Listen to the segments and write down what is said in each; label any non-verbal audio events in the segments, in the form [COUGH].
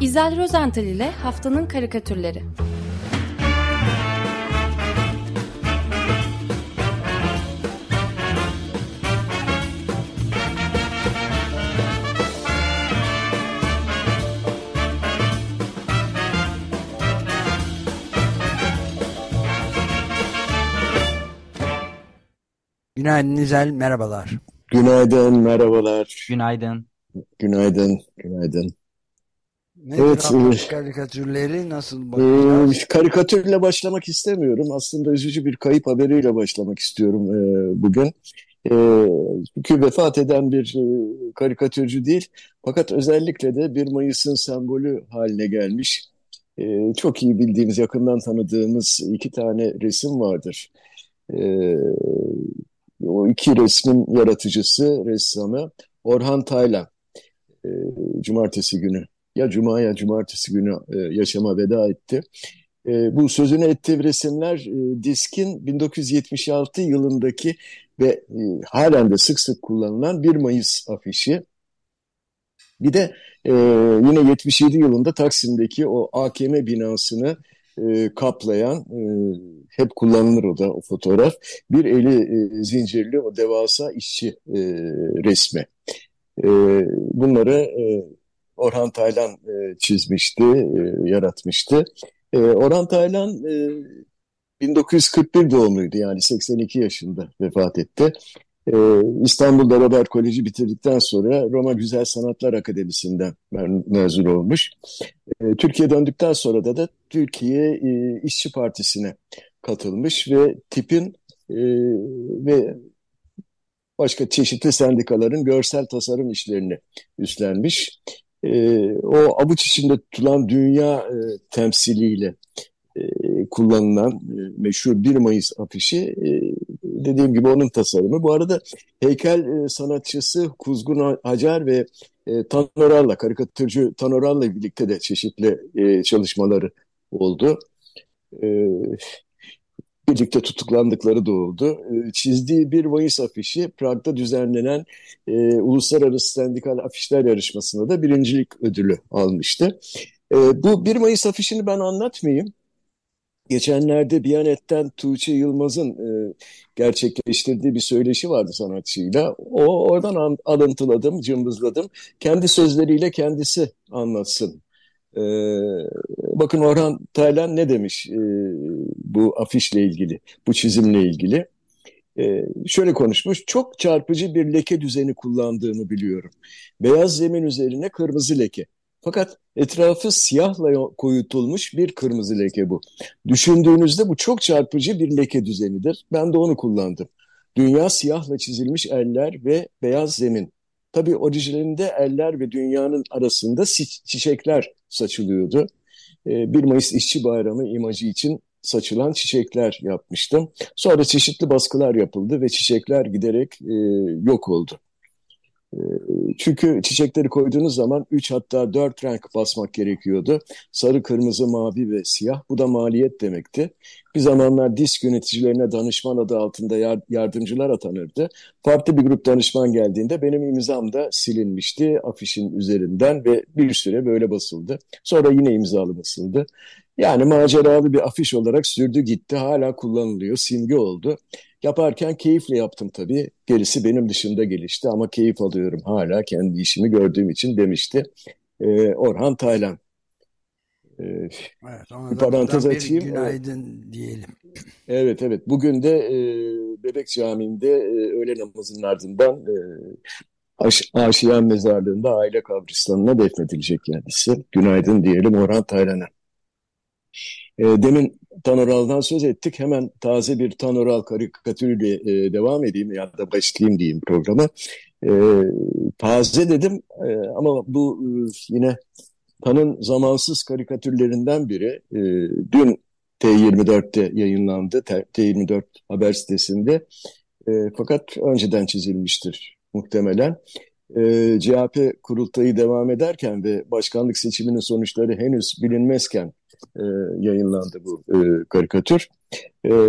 İzel Rozental ile Haftanın Karikatürleri Günaydın İzel, merhabalar. Günaydın, merhabalar. Günaydın. Günaydın, günaydın. Nedir Evet, e, karikatürleri nasıl bakacağız? karikatürle başlamak istemiyorum. Aslında üzücü bir kayıp haberiyle başlamak istiyorum e, bugün. E, çünkü vefat eden bir e, karikatürcü değil, fakat özellikle de 1 Mayıs'ın sembolü haline gelmiş. E, çok iyi bildiğimiz, yakından tanıdığımız iki tane resim vardır. E, o iki resmin yaratıcısı, ressamı Orhan Taylan. E, cumartesi günü, ya cuma ya cumartesi günü e, yaşama veda etti. E, bu sözünü ettiği resimler e, Disk'in 1976 yılındaki ve e, halen de sık sık kullanılan 1 Mayıs afişi. Bir de e, yine 77 yılında Taksim'deki o AKM binasını e, kaplayan, e, hep kullanılır o da o fotoğraf, bir eli e, zincirli o devasa işçi e, resmi. E, bunları e, Orhan Taylan e, çizmişti, e, yaratmıştı. E, Orhan Taylan e, 1941 doğumluydu yani 82 yaşında vefat etti. Ee, İstanbul'da Robert Koleji bitirdikten sonra Roma Güzel Sanatlar Akademisi'nden me- mezun olmuş. Ee, Türkiye döndükten sonra da da Türkiye e, İşçi Partisi'ne katılmış ve tipin e, ve başka çeşitli sendikaların görsel tasarım işlerini üstlenmiş. Ee, o avuç içinde tutulan dünya e, temsiliyle e, kullanılan e, meşhur 1 Mayıs afişi e, dediğim gibi onun tasarımı. Bu arada heykel e, sanatçısı Kuzgun Hacer ve e, Tanoral'la, karikatürcü Tanoral'la birlikte de çeşitli e, çalışmaları oldu. E, birlikte tutuklandıkları da oldu. E, çizdiği 1 Mayıs afişi Prag'da düzenlenen e, Uluslararası Sendikal Afişler Yarışması'nda da birincilik ödülü almıştı. E, bu 1 Mayıs afişini ben anlatmayayım. Geçenlerde Biyanet'ten Tuğçe Yılmaz'ın e, gerçekleştirdiği bir söyleşi vardı sanatçıyla. O oradan an- alıntıladım, cımbızladım. Kendi sözleriyle kendisi anlatsın. E, bakın Orhan Taylan ne demiş e, bu afişle ilgili, bu çizimle ilgili. E, şöyle konuşmuş, çok çarpıcı bir leke düzeni kullandığımı biliyorum. Beyaz zemin üzerine kırmızı leke. Fakat etrafı siyahla koyutulmuş bir kırmızı leke bu. Düşündüğünüzde bu çok çarpıcı bir leke düzenidir. Ben de onu kullandım. Dünya siyahla çizilmiş eller ve beyaz zemin. Tabii orijinalinde eller ve dünyanın arasında çiçekler saçılıyordu. Ee, 1 Mayıs İşçi Bayramı imajı için saçılan çiçekler yapmıştım. Sonra çeşitli baskılar yapıldı ve çiçekler giderek e, yok oldu. E, Çünkü çiçekleri koyduğunuz zaman 3 hatta 4 renk basmak gerekiyordu. Sarı, kırmızı, mavi ve siyah. Bu da maliyet demekti. Bir zamanlar disk yöneticilerine danışman adı altında yar- yardımcılar atanırdı. Farklı bir grup danışman geldiğinde benim imzam da silinmişti afişin üzerinden ve bir süre böyle basıldı. Sonra yine imzalı basıldı. Yani maceralı bir afiş olarak sürdü gitti. Hala kullanılıyor, simge oldu. Yaparken keyifle yaptım tabii. Gerisi benim dışında gelişti ama keyif alıyorum hala kendi işimi gördüğüm için demişti. Ee, Orhan Taylan. Ee, Evet, ona bir parantez açayım. günaydın diyelim. Evet evet bugün de e, Bebek Camii'nde e, öğle namazının ardından e, Aş Aşiyan Mezarlığı'nda aile kabristanına defnedilecek kendisi. Günaydın diyelim Orhan Taylan'a. E, demin Tanoral'dan söz ettik. Hemen taze bir Tanoral karikatürüyle e, devam edeyim ya da başlayayım diyeyim programa. E, taze dedim e, ama bu e, yine Tan'ın zamansız karikatürlerinden biri. Dün T24'te yayınlandı. T- T24 haber sitesinde. Fakat önceden çizilmiştir muhtemelen. CHP kurultayı devam ederken ve başkanlık seçiminin sonuçları henüz bilinmezken e, yayınlandı bu e, karikatür. E,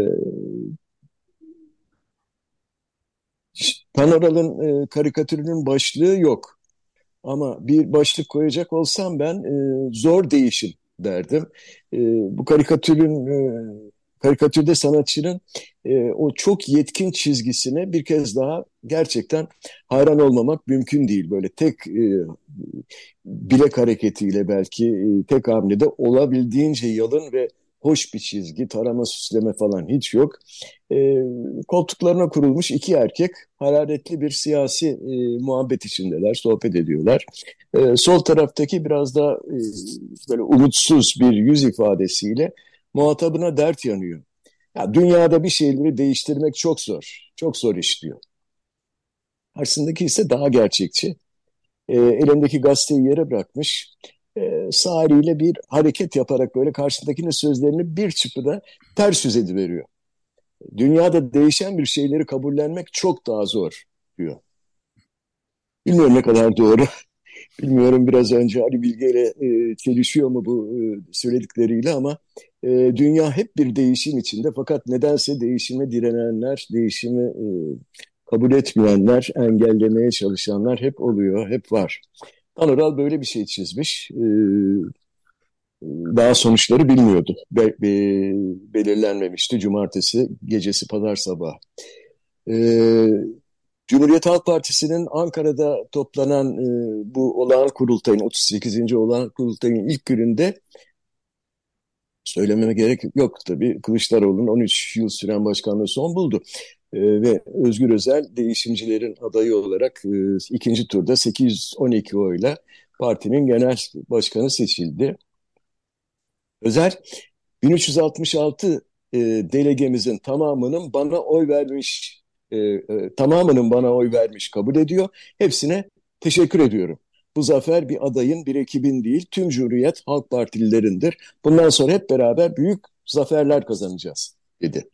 Panoral'ın e, karikatürünün başlığı yok. Ama bir başlık koyacak olsam ben e, zor değişim derdim. E, bu karikatürün e, karikatürde sanatçının e, o çok yetkin çizgisine bir kez daha gerçekten hayran olmamak mümkün değil. Böyle tek e, bilek hareketiyle belki e, tek hamlede olabildiğince yalın ve hoş bir çizgi, tarama süsleme falan hiç yok. E, koltuklarına kurulmuş iki erkek hararetli bir siyasi e, muhabbet içindeler, sohbet ediyorlar. E, sol taraftaki biraz da e, böyle umutsuz bir yüz ifadesiyle muhatabına dert yanıyor. Ya, dünyada bir şeyleri değiştirmek çok zor, çok zor iş diyor. Karşısındaki ise daha gerçekçi. E, elindeki gazeteyi yere bırakmış e, sağ bir hareket yaparak böyle karşısındakinin sözlerini bir çıpıda ters yüz ediveriyor. Dünyada değişen bir şeyleri kabullenmek çok daha zor diyor. Bilmiyorum ne kadar doğru. [LAUGHS] Bilmiyorum biraz önce Ali Bilge ile e, çelişiyor mu bu e, söyledikleriyle ama e, dünya hep bir değişim içinde fakat nedense değişime direnenler, değişimi e, kabul etmeyenler, engellemeye çalışanlar hep oluyor, hep var. Anoral böyle bir şey çizmiş. Ee, daha sonuçları bilmiyordu. Be, be, belirlenmemişti cumartesi gecesi pazar sabahı. Ee, Cumhuriyet Halk Partisi'nin Ankara'da toplanan e, bu olağan kurultayın, 38. olağan kurultayın ilk gününde söylememe gerek yok tabii. Kılıçdaroğlu'nun 13 yıl süren başkanlığı son buldu. E, ve Özgür Özel değişimcilerin adayı olarak e, ikinci turda 812 oyla partinin genel başkanı seçildi. Özel 1366 e, delegemizin tamamının bana oy vermiş, e, e, tamamının bana oy vermiş kabul ediyor. Hepsine teşekkür ediyorum. Bu zafer bir adayın, bir ekibin değil, tüm Cumhuriyet Halk Partililerindir. Bundan sonra hep beraber büyük zaferler kazanacağız, dedi.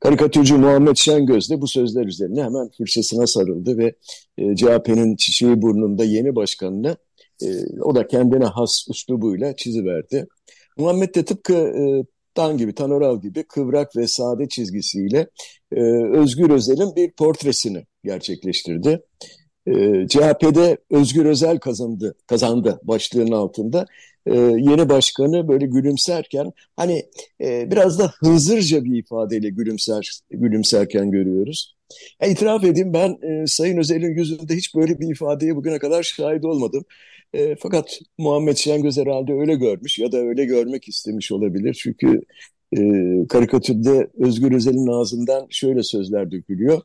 Karikatürcü Muhammed Şengöz de bu sözler üzerine hemen fırçasına sarıldı ve e, CHP'nin çiçeği burnunda yeni başkanını e, o da kendine has üslubuyla çiziverdi. Muhammed de tıpkı e, Dan gibi, Tanoral gibi kıvrak ve sade çizgisiyle e, Özgür Özel'in bir portresini gerçekleştirdi. E, CHP'de Özgür Özel kazandı, kazandı başlığının altında e, yeni başkanı böyle gülümserken hani e, biraz da hızırca bir ifadeyle gülümser gülümserken görüyoruz. E, itiraf edeyim ben e, Sayın Özel'in yüzünde hiç böyle bir ifadeye bugüne kadar şahit olmadım. E, fakat Muhammed Şengöz herhalde öyle görmüş ya da öyle görmek istemiş olabilir. Çünkü e, karikatürde Özgür Özel'in ağzından şöyle sözler dökülüyor.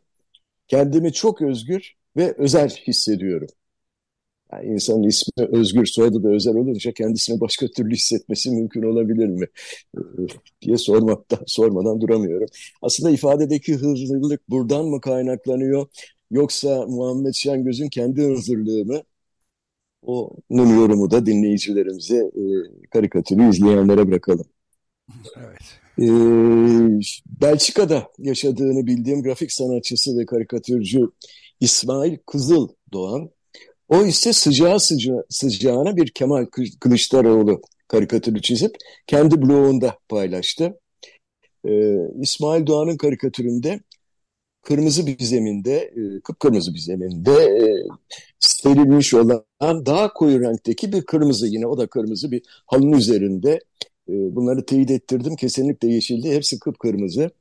Kendimi çok özgür ve özel hissediyorum. Yani insanın ismi Özgür, soyadı da özel olunca kendisini başka türlü hissetmesi mümkün olabilir mi diye sormaktan, sormadan duramıyorum. Aslında ifadedeki hızlılık buradan mı kaynaklanıyor yoksa Muhammed Şengöz'ün kendi hızlılığı mı? Onun yorumu da dinleyicilerimize, e, karikatürü izleyenlere bırakalım. Evet. Ee, Belçika'da yaşadığını bildiğim grafik sanatçısı ve karikatürcü İsmail Kızıl Doğan o ise sıcağı sıca sıcağına bir Kemal Kılıçdaroğlu karikatürü çizip kendi blogunda paylaştı. Ee, İsmail Doğan'ın karikatüründe kırmızı bir zeminde, e, kıpkırmızı bir zeminde e, serilmiş olan daha koyu renkteki bir kırmızı yine o da kırmızı bir halının üzerinde. E, bunları teyit ettirdim kesinlikle yeşildi hepsi kıpkırmızı.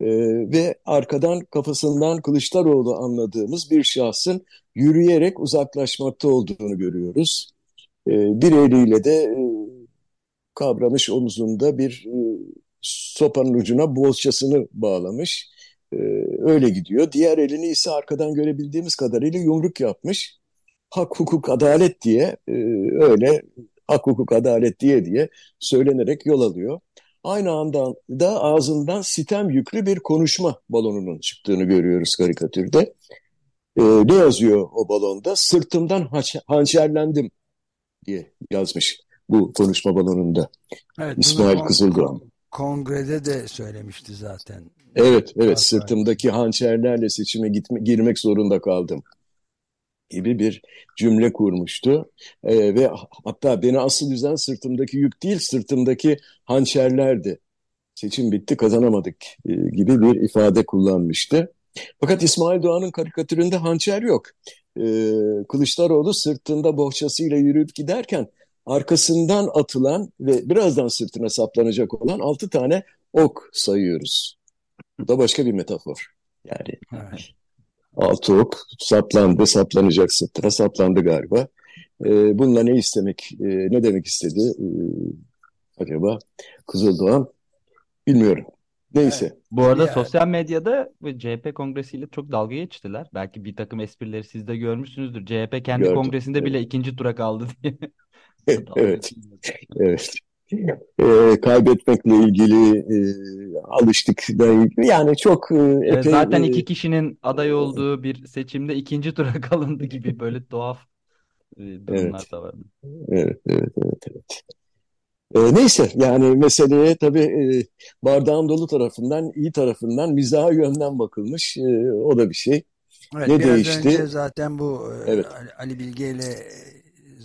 E, ve arkadan kafasından Kılıçdaroğlu anladığımız bir şahsın yürüyerek uzaklaşmakta olduğunu görüyoruz. E, bir eliyle de e, kavramış omuzunda bir e, sopanın ucuna boğazçasını bağlamış. E, öyle gidiyor. Diğer elini ise arkadan görebildiğimiz kadarıyla yumruk yapmış. Hak, hukuk, adalet diye e, öyle hak, hukuk, adalet diye diye söylenerek yol alıyor. Aynı anda da ağzından sitem yüklü bir konuşma balonunun çıktığını görüyoruz karikatürde. Ee, ne yazıyor o balonda? Sırtımdan hançerlendim diye yazmış bu konuşma balonunda. Evet, İsmail Kızıldoğan. Kongrede de söylemişti zaten. Evet, evet. Sırtımdaki hançerlerle seçime gitme, girmek zorunda kaldım gibi bir cümle kurmuştu. E, ve hatta beni asıl üzen sırtımdaki yük değil, sırtımdaki hançerlerdi. Seçim bitti, kazanamadık e, gibi bir ifade kullanmıştı. Fakat İsmail Doğan'ın karikatüründe hançer yok. e, Kılıçdaroğlu sırtında bohçasıyla yürüyüp giderken arkasından atılan ve birazdan sırtına saplanacak olan altı tane ok sayıyoruz. Bu da başka bir metafor. Yani evet. Altı ok saplandı, saplanacak sırtına saplandı galiba. E, bununla ne istemek, e, ne demek istedi e, acaba Kızıldoğan bilmiyorum. Neyse. Evet. Bu arada ya. sosyal medyada CHP kongresiyle çok dalga geçtiler. Belki bir takım esprileri siz de görmüşsünüzdür. CHP kendi Gördüm. kongresinde evet. bile ikinci tura kaldı diye. [LAUGHS] evet. evet. E, kaybetmekle ilgili e, alıştık yani çok e, epey, zaten iki kişinin aday olduğu bir seçimde ikinci tura [LAUGHS] kalındı gibi böyle tuhaf e, durumlar evet. da var. Evet, evet, evet, evet. E, neyse yani meseleye tabii e, bardağın dolu tarafından, iyi tarafından, mizaha yönden bakılmış. E, o da bir şey. Evet, ne biraz değişti? önce zaten bu e, evet. Ali Bilge ile e,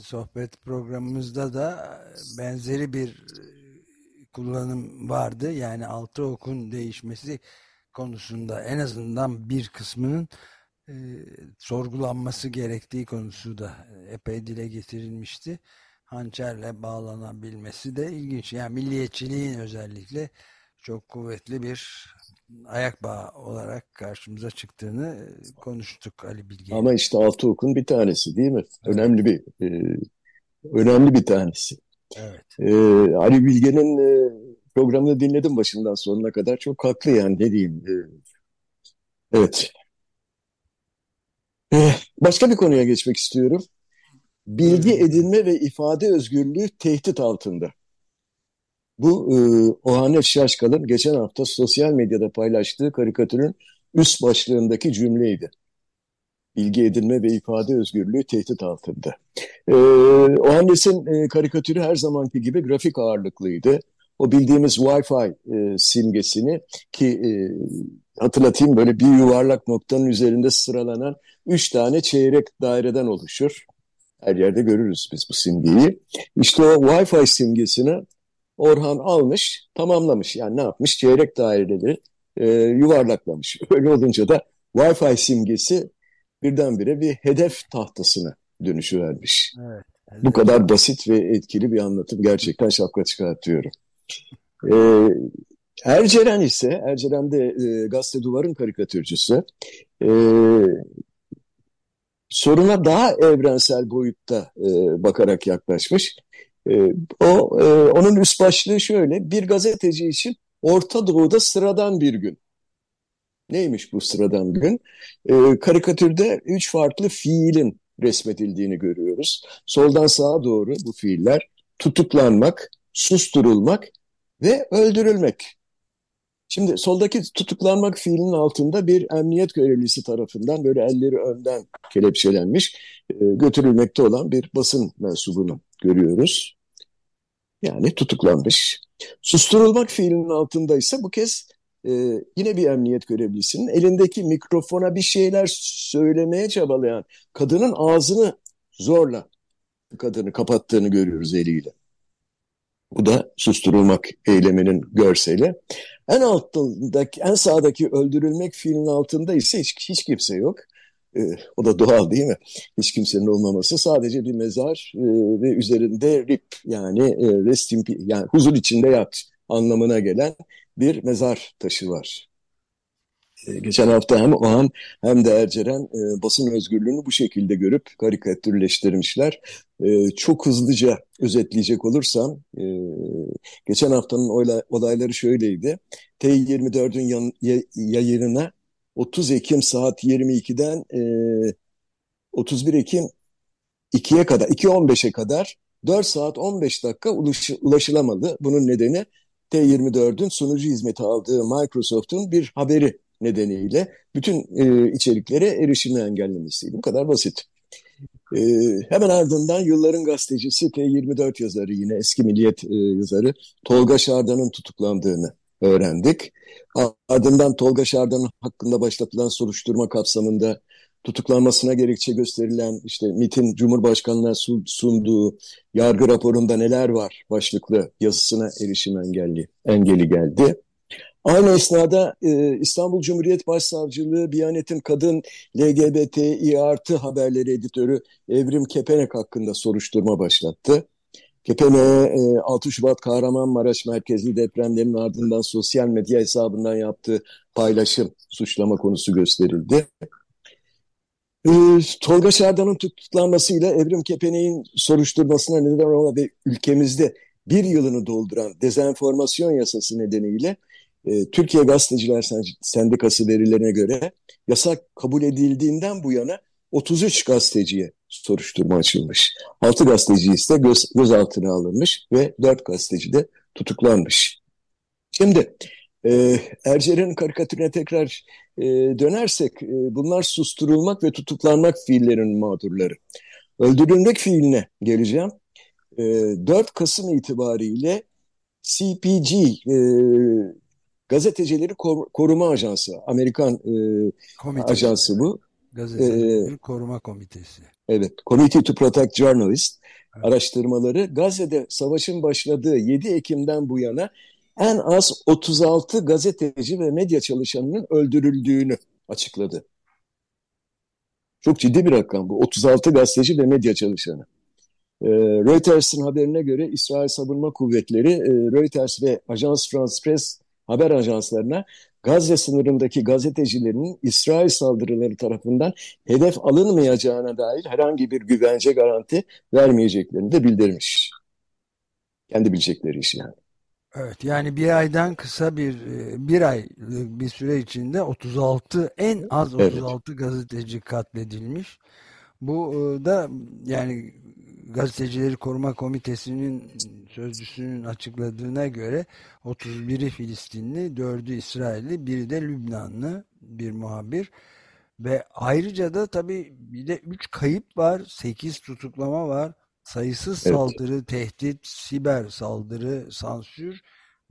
sohbet programımızda da benzeri bir e, kullanım vardı. Yani altı okun değişmesi konusunda en azından bir kısmının e, sorgulanması gerektiği konusu da epey dile getirilmişti hançerle bağlanabilmesi de ilginç. Yani milliyetçiliğin özellikle çok kuvvetli bir ayak bağı olarak karşımıza çıktığını konuştuk Ali Bilge. Ama işte Altıok'un bir tanesi değil mi? Evet. Önemli bir e, önemli bir tanesi. Evet. E, Ali Bilge'nin e, programını dinledim başından sonuna kadar. Çok haklı yani ne diyeyim. E, evet. E, başka bir konuya geçmek istiyorum bilgi edinme ve ifade özgürlüğü tehdit altında. Bu e, Ohanet Şaşkal'ın geçen hafta sosyal medyada paylaştığı karikatürün üst başlığındaki cümleydi. Bilgi edinme ve ifade özgürlüğü tehdit altında. E, Ohannes'in e, karikatürü her zamanki gibi grafik ağırlıklıydı. O bildiğimiz Wi-Fi e, simgesini ki e, hatırlatayım böyle bir yuvarlak noktanın üzerinde sıralanan üç tane çeyrek daireden oluşur. Her yerde görürüz biz bu simgeyi. İşte o Wi-Fi simgesini Orhan almış, tamamlamış. Yani ne yapmış? Çeyrek daireleri e, yuvarlaklamış. [LAUGHS] Öyle olunca da Wi-Fi simgesi birdenbire bir hedef tahtasına dönüşüvermiş. Evet, evet. Bu kadar basit ve etkili bir anlatım gerçekten şapka çıkartıyorum. Ee, Erceren ise, Erceren de e, Gazete Duvar'ın karikatürcüsü. E, soruna daha evrensel boyutta e, bakarak yaklaşmış. E, o e, onun üst başlığı şöyle: bir gazeteci için Orta Doğu'da sıradan bir gün. Neymiş bu sıradan gün? E, karikatürde üç farklı fiilin resmedildiğini görüyoruz. Soldan sağa doğru bu fiiller tutuklanmak, susturulmak ve öldürülmek. Şimdi soldaki tutuklanmak fiilinin altında bir emniyet görevlisi tarafından böyle elleri önden kelepçelenmiş e, götürülmekte olan bir basın mensubunu görüyoruz. Yani tutuklanmış. Susturulmak fiilinin altında ise bu kez e, yine bir emniyet görevlisinin elindeki mikrofona bir şeyler söylemeye çabalayan kadının ağzını zorla kadını kapattığını görüyoruz eliyle. Bu da susturulmak eyleminin görseli. En altındaki, en sağdaki öldürülmek fiilinin altında ise hiç, hiç kimse yok. E, o da doğal değil mi? Hiç kimsenin olmaması. Sadece bir mezar e, ve üzerinde rip yani e, rest in yani huzur içinde yat anlamına gelen bir mezar taşı var. E, geçen hafta hem Oğan hem de Erceren e, basın özgürlüğünü bu şekilde görüp karikatürleştirmişler. E, çok hızlıca özetleyecek olursam, e, geçen haftanın olayları şöyleydi. T24'ün yayınına 30 Ekim saat 22'den e, 31 Ekim 2'ye kadar, 2.15'e kadar 4 saat 15 dakika ulaşılamadı. Bunun nedeni T24'ün sunucu hizmeti aldığı Microsoft'un bir haberi nedeniyle bütün e, içeriklere erişimi engellemesiydi. Bu kadar basit. E, hemen ardından yılların gazetecisi T24 yazarı yine eski milliyet e, yazarı Tolga Şardan'ın tutuklandığını öğrendik. Ardından Tolga Şardan hakkında başlatılan soruşturma kapsamında tutuklanmasına gerekçe gösterilen işte MIT'in Cumhurbaşkanı'na sunduğu yargı raporunda neler var başlıklı yazısına erişim engelli, engeli geldi. Aynı esnada e, İstanbul Cumhuriyet Başsavcılığı Biyanet'in kadın LGBTİ artı haberleri editörü Evrim Kepenek hakkında soruşturma başlattı. Kepenek'e e, 6 Şubat Kahramanmaraş merkezli depremlerin ardından sosyal medya hesabından yaptığı paylaşım suçlama konusu gösterildi. E, Tolga Şerdan'ın tutuklanmasıyla Evrim Kepenek'in soruşturmasına neden olan ve ülkemizde bir yılını dolduran dezenformasyon yasası nedeniyle e, Türkiye Gazeteciler Sendikası verilerine göre yasak kabul edildiğinden bu yana 33 gazeteciye soruşturma açılmış. 6 gazeteci ise göz, gözaltına alınmış ve 4 gazeteci de tutuklanmış. Şimdi e, Ercer'in karikatürüne tekrar e, dönersek e, bunlar susturulmak ve tutuklanmak fiillerin mağdurları. Öldürülmek fiiline geleceğim. E, 4 Kasım itibariyle CPG e, Gazetecileri Koruma Ajansı, Amerikan e, ajansı bu. Gazetecileri ee, Koruma Komitesi. Evet, Committee to Protect Journalists evet. araştırmaları Gazze'de savaşın başladığı 7 Ekim'den bu yana en az 36 gazeteci ve medya çalışanının öldürüldüğünü açıkladı. Çok ciddi bir rakam bu. 36 gazeteci ve medya çalışanı. E, Reuters'ın haberine göre İsrail Savunma Kuvvetleri e, Reuters ve Ajans France Press haber ajanslarına Gazze sınırındaki gazetecilerin İsrail saldırıları tarafından hedef alınmayacağına dair herhangi bir güvence garanti vermeyeceklerini de bildirmiş. Kendi bilecekleri iş yani. Evet yani bir aydan kısa bir e, bir ay bir süre içinde 36 en az 36 evet. gazeteci katledilmiş. Bu e, da yani Gazetecileri Koruma Komitesi'nin sözcüsünün açıkladığına göre 31'i Filistinli, 4'ü İsrailli, biri de Lübnanlı bir muhabir. Ve ayrıca da tabii bir de 3 kayıp var, 8 tutuklama var. Sayısız evet. saldırı, tehdit, siber saldırı, sansür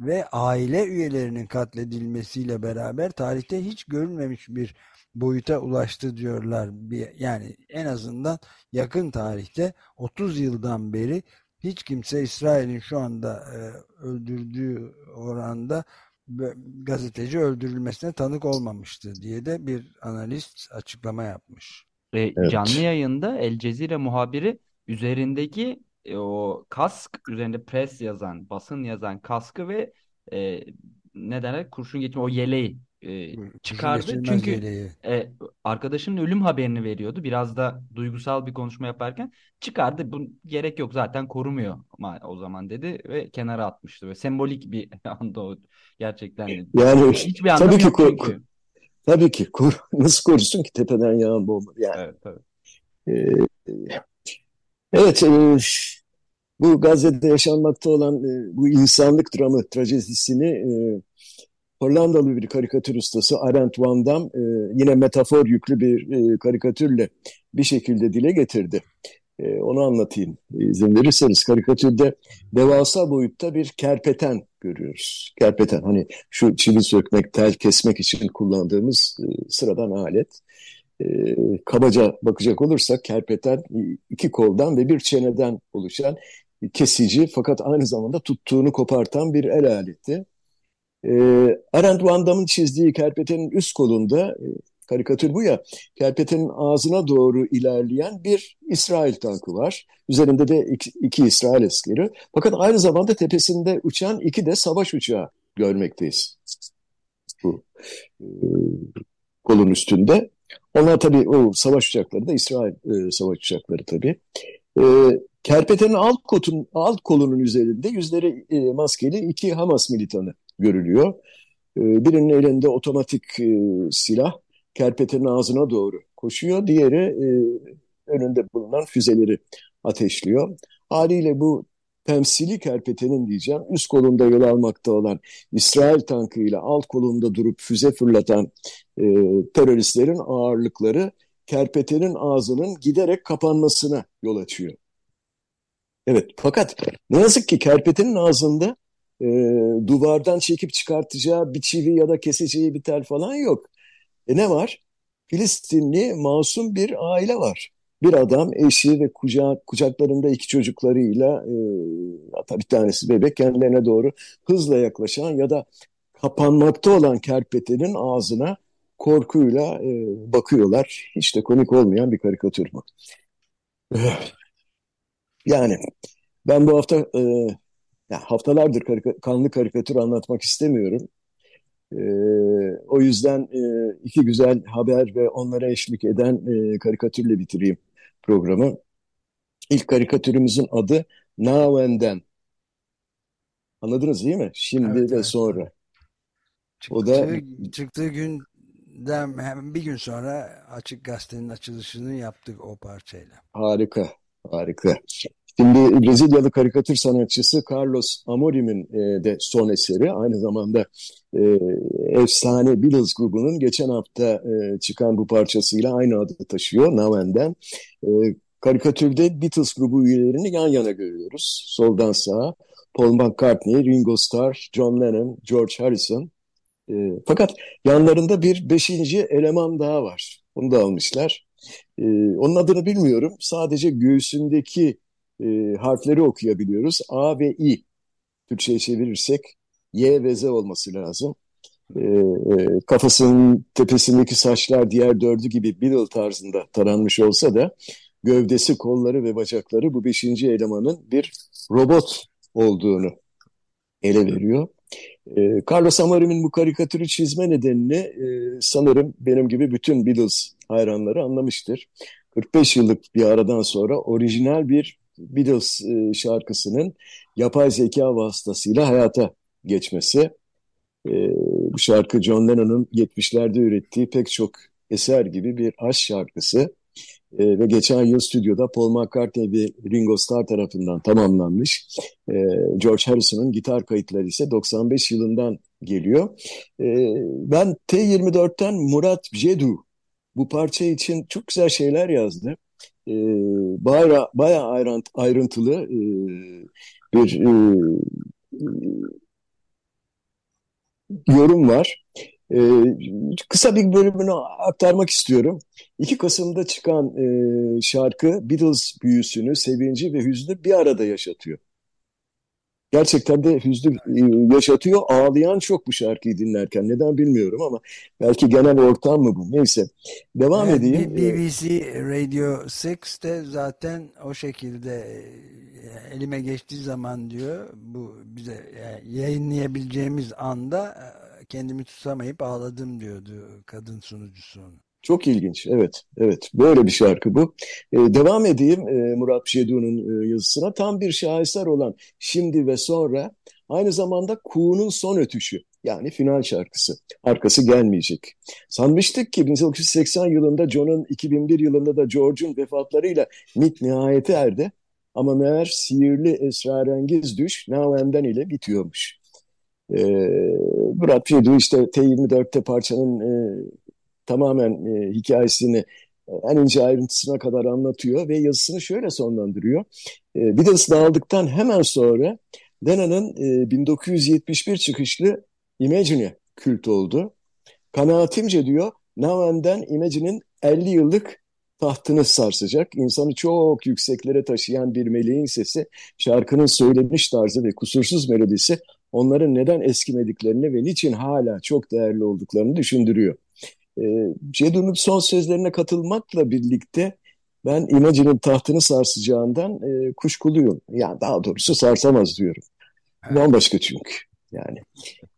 ve aile üyelerinin katledilmesiyle beraber tarihte hiç görülmemiş bir boyuta ulaştı diyorlar. Yani en azından yakın tarihte 30 yıldan beri hiç kimse İsrail'in şu anda e, öldürdüğü oranda gazeteci öldürülmesine tanık olmamıştı diye de bir analist açıklama yapmış. E, evet. Canlı yayında El Cezire muhabiri üzerindeki e, o kask üzerinde pres yazan, basın yazan kaskı ve e, ne derler kurşun geçme o yeleği e, çıkardı. Çünkü e, arkadaşının ölüm haberini veriyordu. Biraz da duygusal bir konuşma yaparken çıkardı. Bu gerek yok zaten korumuyor ama o zaman dedi ve kenara atmıştı. Ve sembolik bir [LAUGHS] anda o gerçekten. Yani hiçbir anlamı tabii ki yok çünkü. Tabii ki kur, [LAUGHS] nasıl korusun ki tepeden yağan bomba yani. Evet, tabii. Ee, evet e, bu Gazze'de yaşanmakta olan e, bu insanlık dramı, trajedisini e, Hollandalı bir karikatür ustası Arendt Van Dam e, yine metafor yüklü bir e, karikatürle bir şekilde dile getirdi. E, onu anlatayım izin verirseniz. Karikatürde devasa boyutta bir kerpeten görüyoruz. Kerpeten hani şu çivi sökmek, tel kesmek için kullandığımız e, sıradan alet. E, kabaca bakacak olursak kerpeten iki koldan ve bir çeneden oluşan kesici fakat aynı zamanda tuttuğunu kopartan bir el aleti. E, Arendt Van Dam'ın çizdiği kerpetenin üst kolunda, e, karikatür bu ya, kerpetenin ağzına doğru ilerleyen bir İsrail tankı var. Üzerinde de iki, iki İsrail askeri. Fakat aynı zamanda tepesinde uçan iki de savaş uçağı görmekteyiz. Bu e, kolun üstünde. Onlar tabii o savaş uçakları da İsrail e, savaş uçakları tabii. E, kerpetenin alt, kotun, alt kolunun üzerinde yüzleri e, maskeli iki Hamas militanı görülüyor. Ee, birinin elinde otomatik e, silah kerpetenin ağzına doğru koşuyor. Diğeri e, önünde bulunan füzeleri ateşliyor. Haliyle bu temsili kerpetenin diyeceğim üst kolunda yol almakta olan İsrail tankıyla alt kolunda durup füze fırlatan e, teröristlerin ağırlıkları kerpetenin ağzının giderek kapanmasına yol açıyor. Evet fakat ne yazık ki kerpetenin ağzında e, duvardan çekip çıkartacağı bir çivi ya da keseceği bir tel falan yok. E ne var? Filistinli masum bir aile var. Bir adam eşi ve kucak, kucaklarında iki çocuklarıyla e, hatta bir tanesi bebek kendilerine doğru hızla yaklaşan ya da kapanmakta olan kerpetenin ağzına korkuyla e, bakıyorlar. Hiç de komik olmayan bir karikatür bu. Yani ben bu hafta e, ya haftalardır karika, kanlı karikatür anlatmak istemiyorum. E, o yüzden e, iki güzel haber ve onlara eşlik eden e, karikatürle bitireyim programı. İlk karikatürümüzün adı Now and Then. Anladınız değil mi? Şimdi evet, ve evet. sonra. Çıktığı, o da çıktığı günden hem bir gün sonra Açık Gazete'nin açılışını yaptık o parçayla. Harika, harika. Şimdi Brezilyalı karikatür sanatçısı Carlos Amorim'in e, de son eseri. Aynı zamanda e, efsane Beatles grubunun geçen hafta e, çıkan bu parçasıyla aynı adı taşıyor Naven'den. E, karikatürde Beatles grubu üyelerini yan yana görüyoruz. Soldan sağa Paul McCartney, Ringo Starr, John Lennon, George Harrison. E, fakat yanlarında bir beşinci eleman daha var. Onu da almışlar. E, onun adını bilmiyorum. Sadece göğsündeki e, harfleri okuyabiliyoruz. A ve I. Türkçe'ye çevirirsek Y ve Z olması lazım. E, e, kafasının tepesindeki saçlar diğer dördü gibi Beatle tarzında taranmış olsa da gövdesi, kolları ve bacakları bu beşinci elemanın bir robot olduğunu ele veriyor. E, Carlos Amarim'in bu karikatürü çizme nedenini e, sanırım benim gibi bütün Beatles hayranları anlamıştır. 45 yıllık bir aradan sonra orijinal bir Beatles e, şarkısının yapay zeka vasıtasıyla hayata geçmesi. E, bu şarkı John Lennon'ın 70'lerde ürettiği pek çok eser gibi bir aşk şarkısı. E, ve geçen yıl stüdyoda Paul McCartney ve Ringo Starr tarafından tamamlanmış. George Harrison'ın gitar kayıtları ise 95 yılından geliyor. Ben T24'ten Murat Jedu bu parça için çok güzel şeyler yazdı e, baya, baya ayrıntılı e, bir e, yorum var. E, kısa bir bölümünü aktarmak istiyorum. 2 Kasım'da çıkan e, şarkı Beatles büyüsünü, sevinci ve hüznü bir arada yaşatıyor gerçekten de hüznü e, yaşatıyor. Ağlayan çok bu şarkıyı dinlerken. Neden bilmiyorum ama belki genel ortam mı bu? Neyse. Devam evet, edeyim. BBC Radio 6 de zaten o şekilde e, elime geçtiği zaman diyor bu bize e, yayınlayabileceğimiz anda kendimi tutamayıp ağladım diyordu kadın sunucusu onu. Çok ilginç. Evet, evet. Böyle bir şarkı bu. Ee, devam edeyim e, Murat Şedu'nun e, yazısına. Tam bir şaheser olan Şimdi ve Sonra aynı zamanda Kuğu'nun son ötüşü. Yani final şarkısı. Arkası gelmeyecek. Sanmıştık ki 1980 yılında John'un 2001 yılında da George'un vefatlarıyla mit nihayete erdi. Ama meğer sihirli esrarengiz düş Now ile bitiyormuş. Ee, Murat Şedu işte T24'te parçanın e, tamamen e, hikayesini e, en ince ayrıntısına kadar anlatıyor ve yazısını şöyle sonlandırıyor. E, Beatles dağıldıktan hemen sonra Lennon'ın e, 1971 çıkışlı Imagine kült oldu. Kanaatimce diyor Now and Then Imagine'in 50 yıllık tahtını sarsacak. İnsanı çok yükseklere taşıyan bir meleğin sesi, şarkının söylemiş tarzı ve kusursuz melodisi onların neden eskimediklerini ve niçin hala çok değerli olduklarını düşündürüyor. E, Cedun'un son sözlerine katılmakla birlikte ben Imagine'in tahtını sarsacağından e, kuşkuluyum. Yani daha doğrusu sarsamaz diyorum. Evet. Bambaşka çünkü. Yani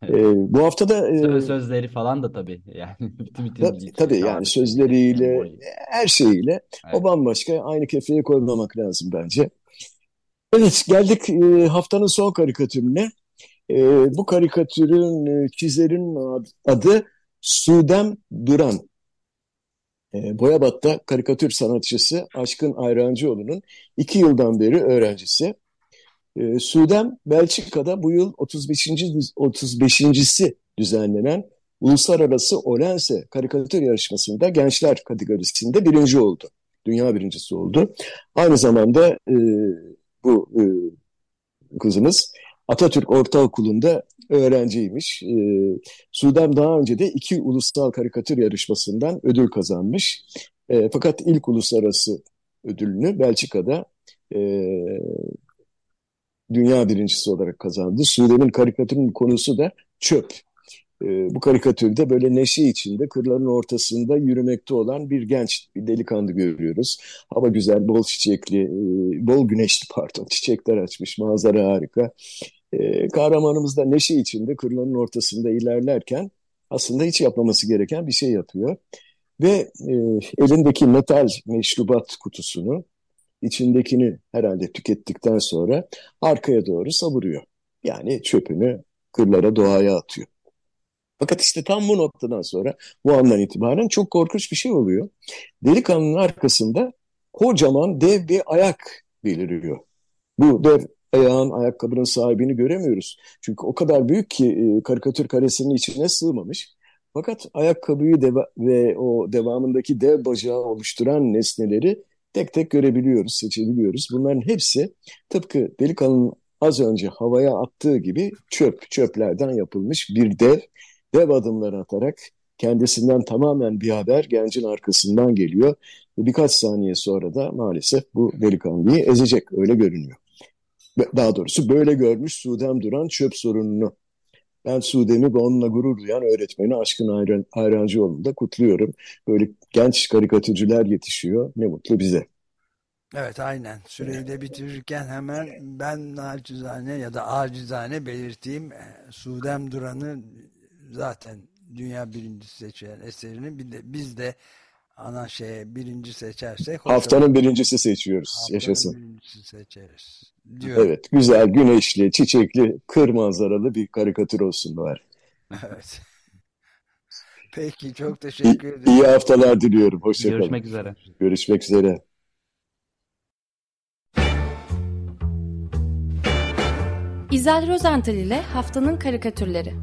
e, bu hafta da e, sözleri falan da tabii yani [LAUGHS] bütün bütün da, tabii yani sözleriyle her şeyiyle evet. o bambaşka aynı kefeye koymamak lazım bence. Evet geldik e, haftanın son karikatürüne. E, bu karikatürün e, çizerin adı Sudem Duran. E, Boyabat'ta karikatür sanatçısı Aşkın Ayrancıoğlu'nun iki yıldan beri öğrencisi. E, Sudem Belçika'da bu yıl 35. 35.si düzenlenen Uluslararası Olense karikatür yarışmasında gençler kategorisinde birinci oldu. Dünya birincisi oldu. Aynı zamanda e, bu e, kızımız Atatürk Ortaokulu'nda öğrenciymiş. E, Sudan daha önce de iki ulusal karikatür yarışmasından ödül kazanmış. E, fakat ilk uluslararası ödülünü Belçika'da e, dünya birincisi olarak kazandı. Sudan'ın karikatürün konusu da çöp. bu karikatürde böyle neşe içinde kırların ortasında yürümekte olan bir genç bir delikanlı görüyoruz. Hava güzel, bol çiçekli, bol güneşli pardon [LAUGHS] çiçekler açmış, manzara harika. Kahramanımız da neşe içinde kırların ortasında ilerlerken aslında hiç yapmaması gereken bir şey yapıyor. Ve elindeki metal meşrubat kutusunu içindekini herhalde tükettikten sonra arkaya doğru savuruyor. Yani çöpünü kırlara doğaya atıyor. Fakat işte tam bu noktadan sonra bu andan itibaren çok korkunç bir şey oluyor. Delikanlının arkasında kocaman dev bir ayak beliriyor. Bu dev ayağın ayakkabının sahibini göremiyoruz. Çünkü o kadar büyük ki e, karikatür karesinin içine sığmamış. Fakat ayakkabıyı ve o devamındaki dev bacağı oluşturan nesneleri tek tek görebiliyoruz, seçebiliyoruz. Bunların hepsi tıpkı delikanlının az önce havaya attığı gibi çöp, çöplerden yapılmış bir dev, dev adımları atarak kendisinden tamamen bir haber gencin arkasından geliyor. Birkaç saniye sonra da maalesef bu delikanlıyı ezecek, öyle görünüyor. Daha doğrusu böyle görmüş Sudem Duran çöp sorununu. Ben Sudem'i ve onunla gurur duyan öğretmeni Aşkın Ayran, Ayrancıoğlu'nda kutluyorum. Böyle genç karikatürcüler yetişiyor. Ne mutlu bize. Evet aynen. Süreyi de bitirirken hemen ben acizane ya da acizane belirteyim. E, Sudem Duran'ı zaten dünya birincisi seçen eserini bir de, biz de ana şeye birinci seçersek haftanın birincisi seçiyoruz. Haftanın Yaşasın. birincisi seçeriz. Diyorum. Evet, güzel, güneşli, çiçekli, kır manzaralı bir karikatür olsun var. Evet. [LAUGHS] Peki, çok teşekkür ederim. İyi haftalar diliyorum. Hoşçakalın. Görüşmek üzere. Görüşmek üzere. İzel Rozental ile Haftanın Karikatürleri